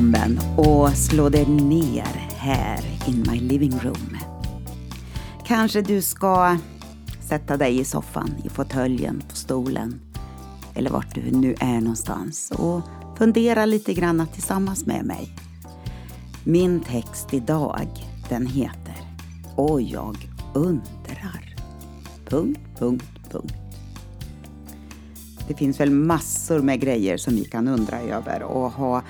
Välkommen och slå dig ner här in my living room. Kanske du ska sätta dig i soffan, i fåtöljen, på stolen eller vart du nu är någonstans och fundera lite grann tillsammans med mig. Min text idag, den heter Och jag undrar. Punkt, punkt, punkt. Det finns väl massor med grejer som vi kan undra över och ha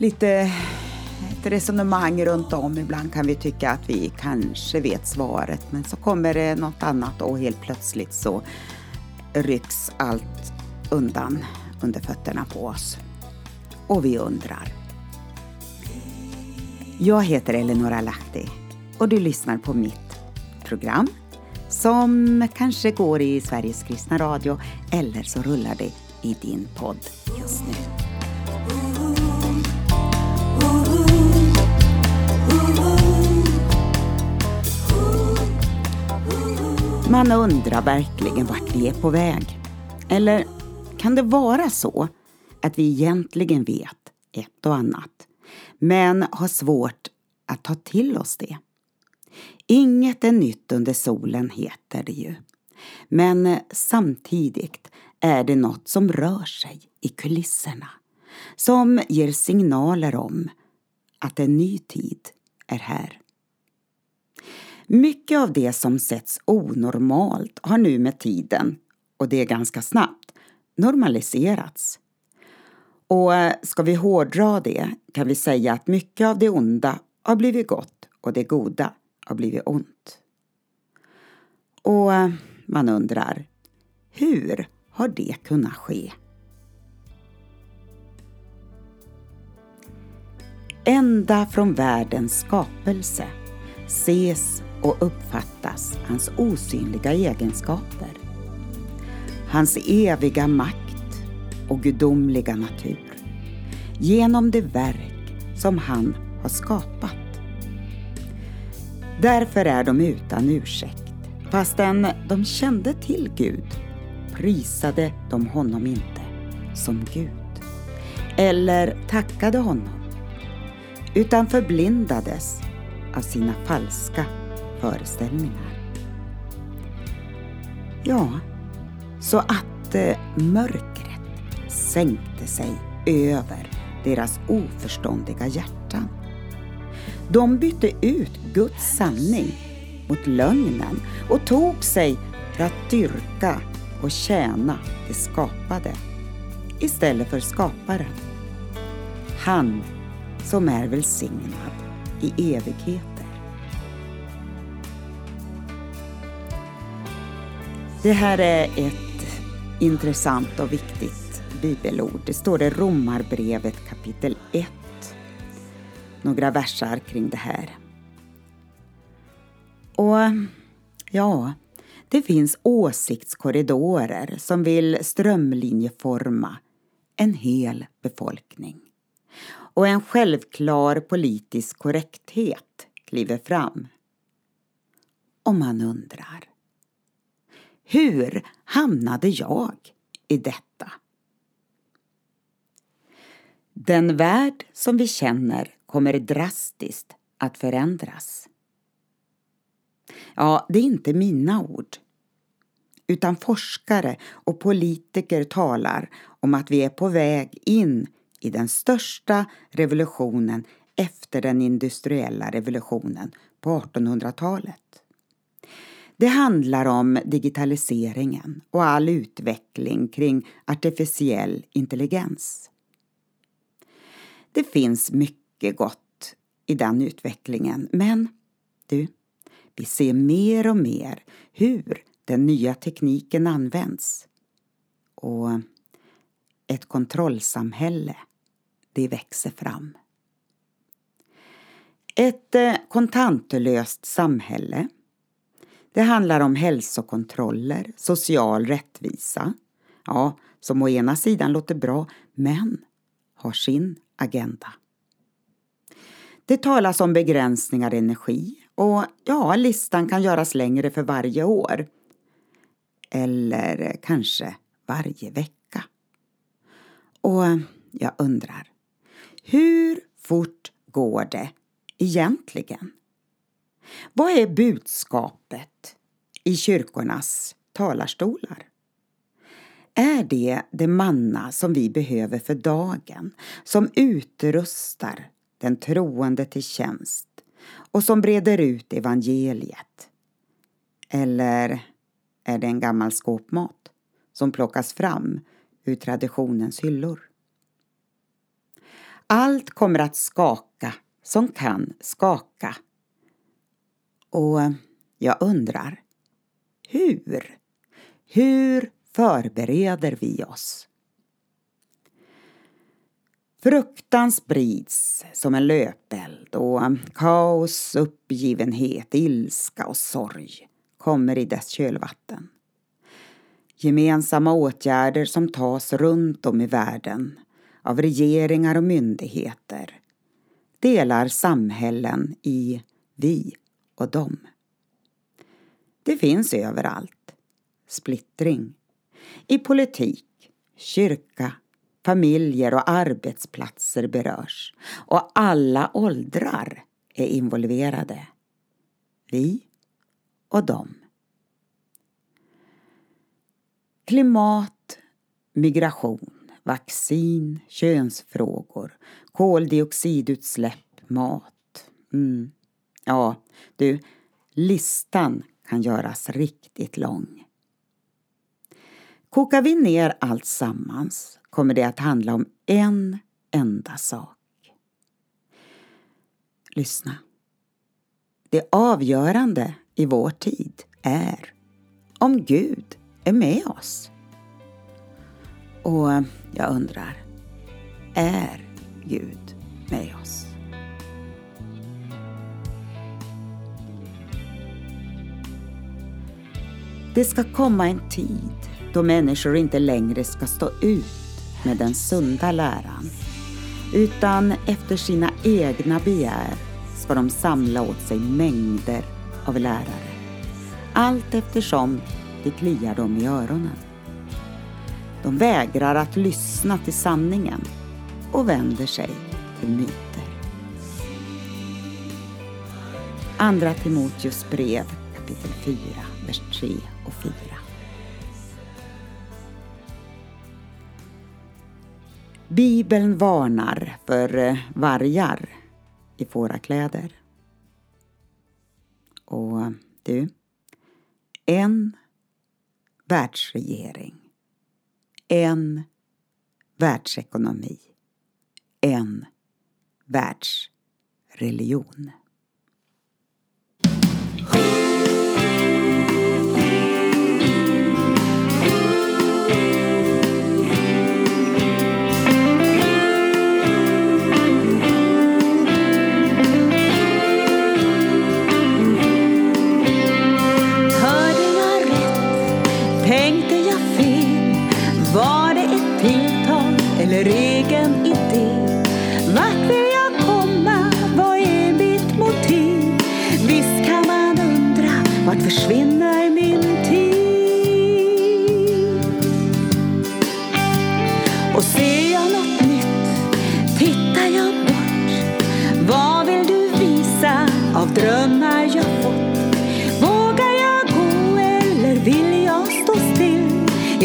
lite ett resonemang runt om. Ibland kan vi tycka att vi kanske vet svaret men så kommer det något annat och helt plötsligt så rycks allt undan under fötterna på oss. Och vi undrar. Jag heter Eleonora Lahti och du lyssnar på mitt program som kanske går i Sveriges kristna radio eller så rullar det i din podd just nu. Man undrar verkligen vart vi är på väg. Eller kan det vara så att vi egentligen vet ett och annat men har svårt att ta till oss det? Inget är nytt under solen heter det ju. Men samtidigt är det något som rör sig i kulisserna. Som ger signaler om att en ny tid är här. Mycket av det som sätts onormalt har nu med tiden, och det är ganska snabbt, normaliserats. Och eh, ska vi hårdra det kan vi säga att mycket av det onda har blivit gott och det goda har blivit ont. Och eh, man undrar, hur har det kunnat ske? Ända från världens skapelse ses och uppfattas hans osynliga egenskaper. Hans eviga makt och gudomliga natur genom det verk som han har skapat. Därför är de utan ursäkt. Fastän de kände till Gud prisade de honom inte som Gud eller tackade honom utan förblindades av sina falska föreställningar. Ja, så att eh, mörkret sänkte sig över deras oförståndiga hjärtan. De bytte ut Guds sanning mot lögnen och tog sig för att dyrka och tjäna det skapade istället för skaparen. Han som är välsignad i evigheter. Det här är ett intressant och viktigt bibelord. Det står i Romarbrevet kapitel 1 några versar kring det här. Och ja, det finns åsiktskorridorer som vill strömlinjeforma en hel befolkning. Och en självklar politisk korrekthet kliver fram. Och man undrar. Hur hamnade jag i detta? Den värld som vi känner kommer drastiskt att förändras. Ja, det är inte mina ord. Utan forskare och politiker talar om att vi är på väg in i den största revolutionen efter den industriella revolutionen på 1800-talet. Det handlar om digitaliseringen och all utveckling kring artificiell intelligens. Det finns mycket gott i den utvecklingen men du, vi ser mer och mer hur den nya tekniken används. Och ett kontrollsamhälle, det växer fram. Ett eh, kontantlöst samhälle. Det handlar om hälsokontroller, social rättvisa, ja, som å ena sidan låter bra, men har sin agenda. Det talas om begränsningar i energi och ja, listan kan göras längre för varje år. Eller eh, kanske varje vecka. Och eh, jag undrar, hur fort går det egentligen? Vad är budskapet i kyrkornas talarstolar? Är det det manna som vi behöver för dagen, som utrustar den troende till tjänst och som breder ut evangeliet? Eller är det en gammal skåpmat som plockas fram ur traditionens hyllor? Allt kommer att skaka som kan skaka. Och jag undrar, hur? Hur förbereder vi oss? Fruktan sprids som en löpeld och kaos, uppgivenhet, ilska och sorg kommer i dess kölvatten. Gemensamma åtgärder som tas runt om i världen av regeringar och myndigheter delar samhällen i vi och dem. Det finns överallt. Splittring. I politik, kyrka, familjer och arbetsplatser berörs och alla åldrar är involverade. Vi och dem. Klimat, migration, vaccin, könsfrågor, koldioxidutsläpp, mat. Mm. Ja, du, listan kan göras riktigt lång. Kokar vi ner allt sammans kommer det att handla om en enda sak. Lyssna. Det avgörande i vår tid är om Gud är med oss. Och jag undrar, är Gud med oss? Det ska komma en tid då människor inte längre ska stå ut med den sunda läran utan efter sina egna begär ska de samla åt sig mängder av lärare allt eftersom det kliar dem i öronen. De vägrar att lyssna till sanningen och vänder sig till myter. Andra Timoteus brev kapitel 4, vers 3 och 4. Bibeln varnar för eh, vargar i fårakläder. Och eh, du, en världsregering, en världsekonomi, en världsreligion.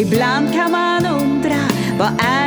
Ibland kan man undra, vad är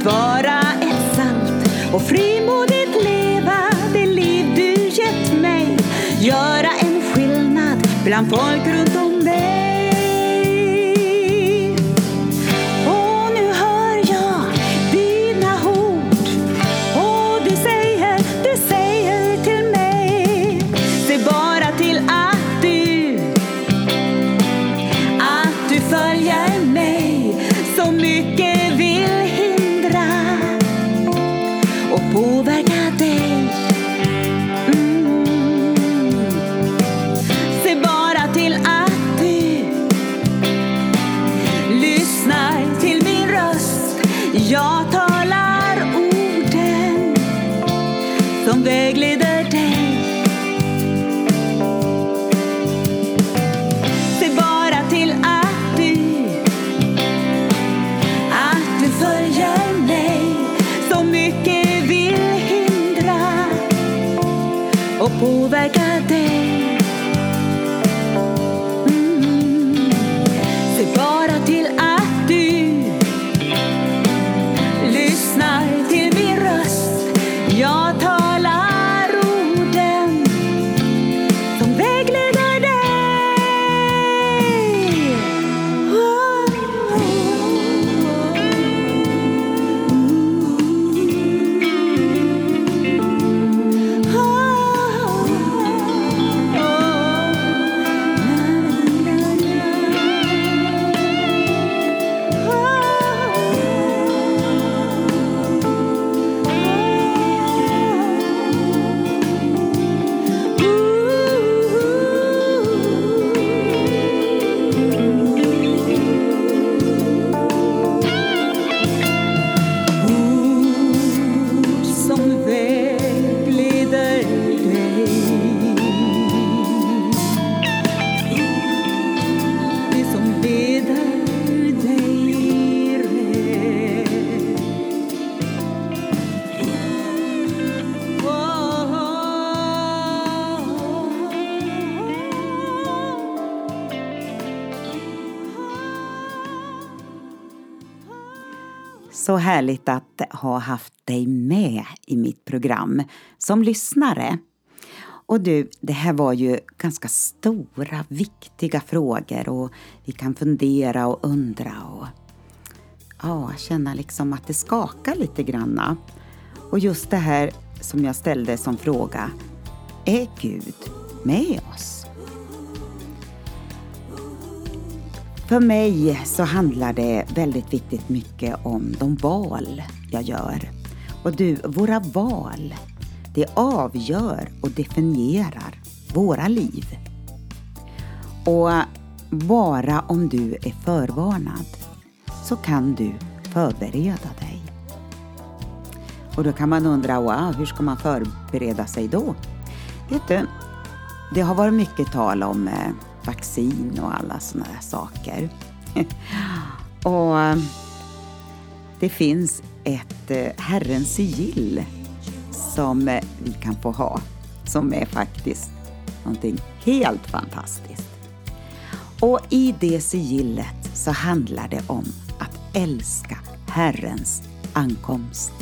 att vara ett sant och frimodigt leva det liv du gett mig. Göra en skillnad bland folk som vägleder dig. Se bara till att du att du följer mig så mycket vill hindra och påverka Så härligt att ha haft dig med i mitt program som lyssnare. Och du, det här var ju ganska stora, viktiga frågor och vi kan fundera och undra och ja, känna liksom att det skakar lite granna. Och just det här som jag ställde som fråga, är Gud med oss? För mig så handlar det väldigt viktigt mycket om de val jag gör. Och du, våra val, det avgör och definierar våra liv. Och bara om du är förvarnad så kan du förbereda dig. Och då kan man undra, wow, hur ska man förbereda sig då? Vet du, det har varit mycket tal om eh, vaccin och alla sådana där saker. och eh, det finns ett eh, Herrens sigill som eh, vi kan få ha, som är faktiskt någonting helt fantastiskt. Och i det sigillet så handlar det om att älska Herrens ankomst.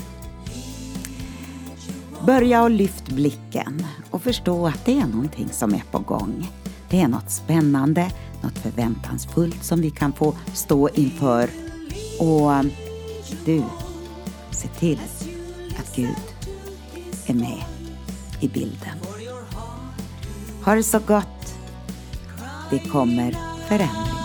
Börja och lyft blicken och förstå att det är någonting som är på gång. Det är något spännande, något förväntansfullt som vi kan få stå inför. Och du, se till att Gud är med i bilden. Ha det så gott. Det kommer förändringar.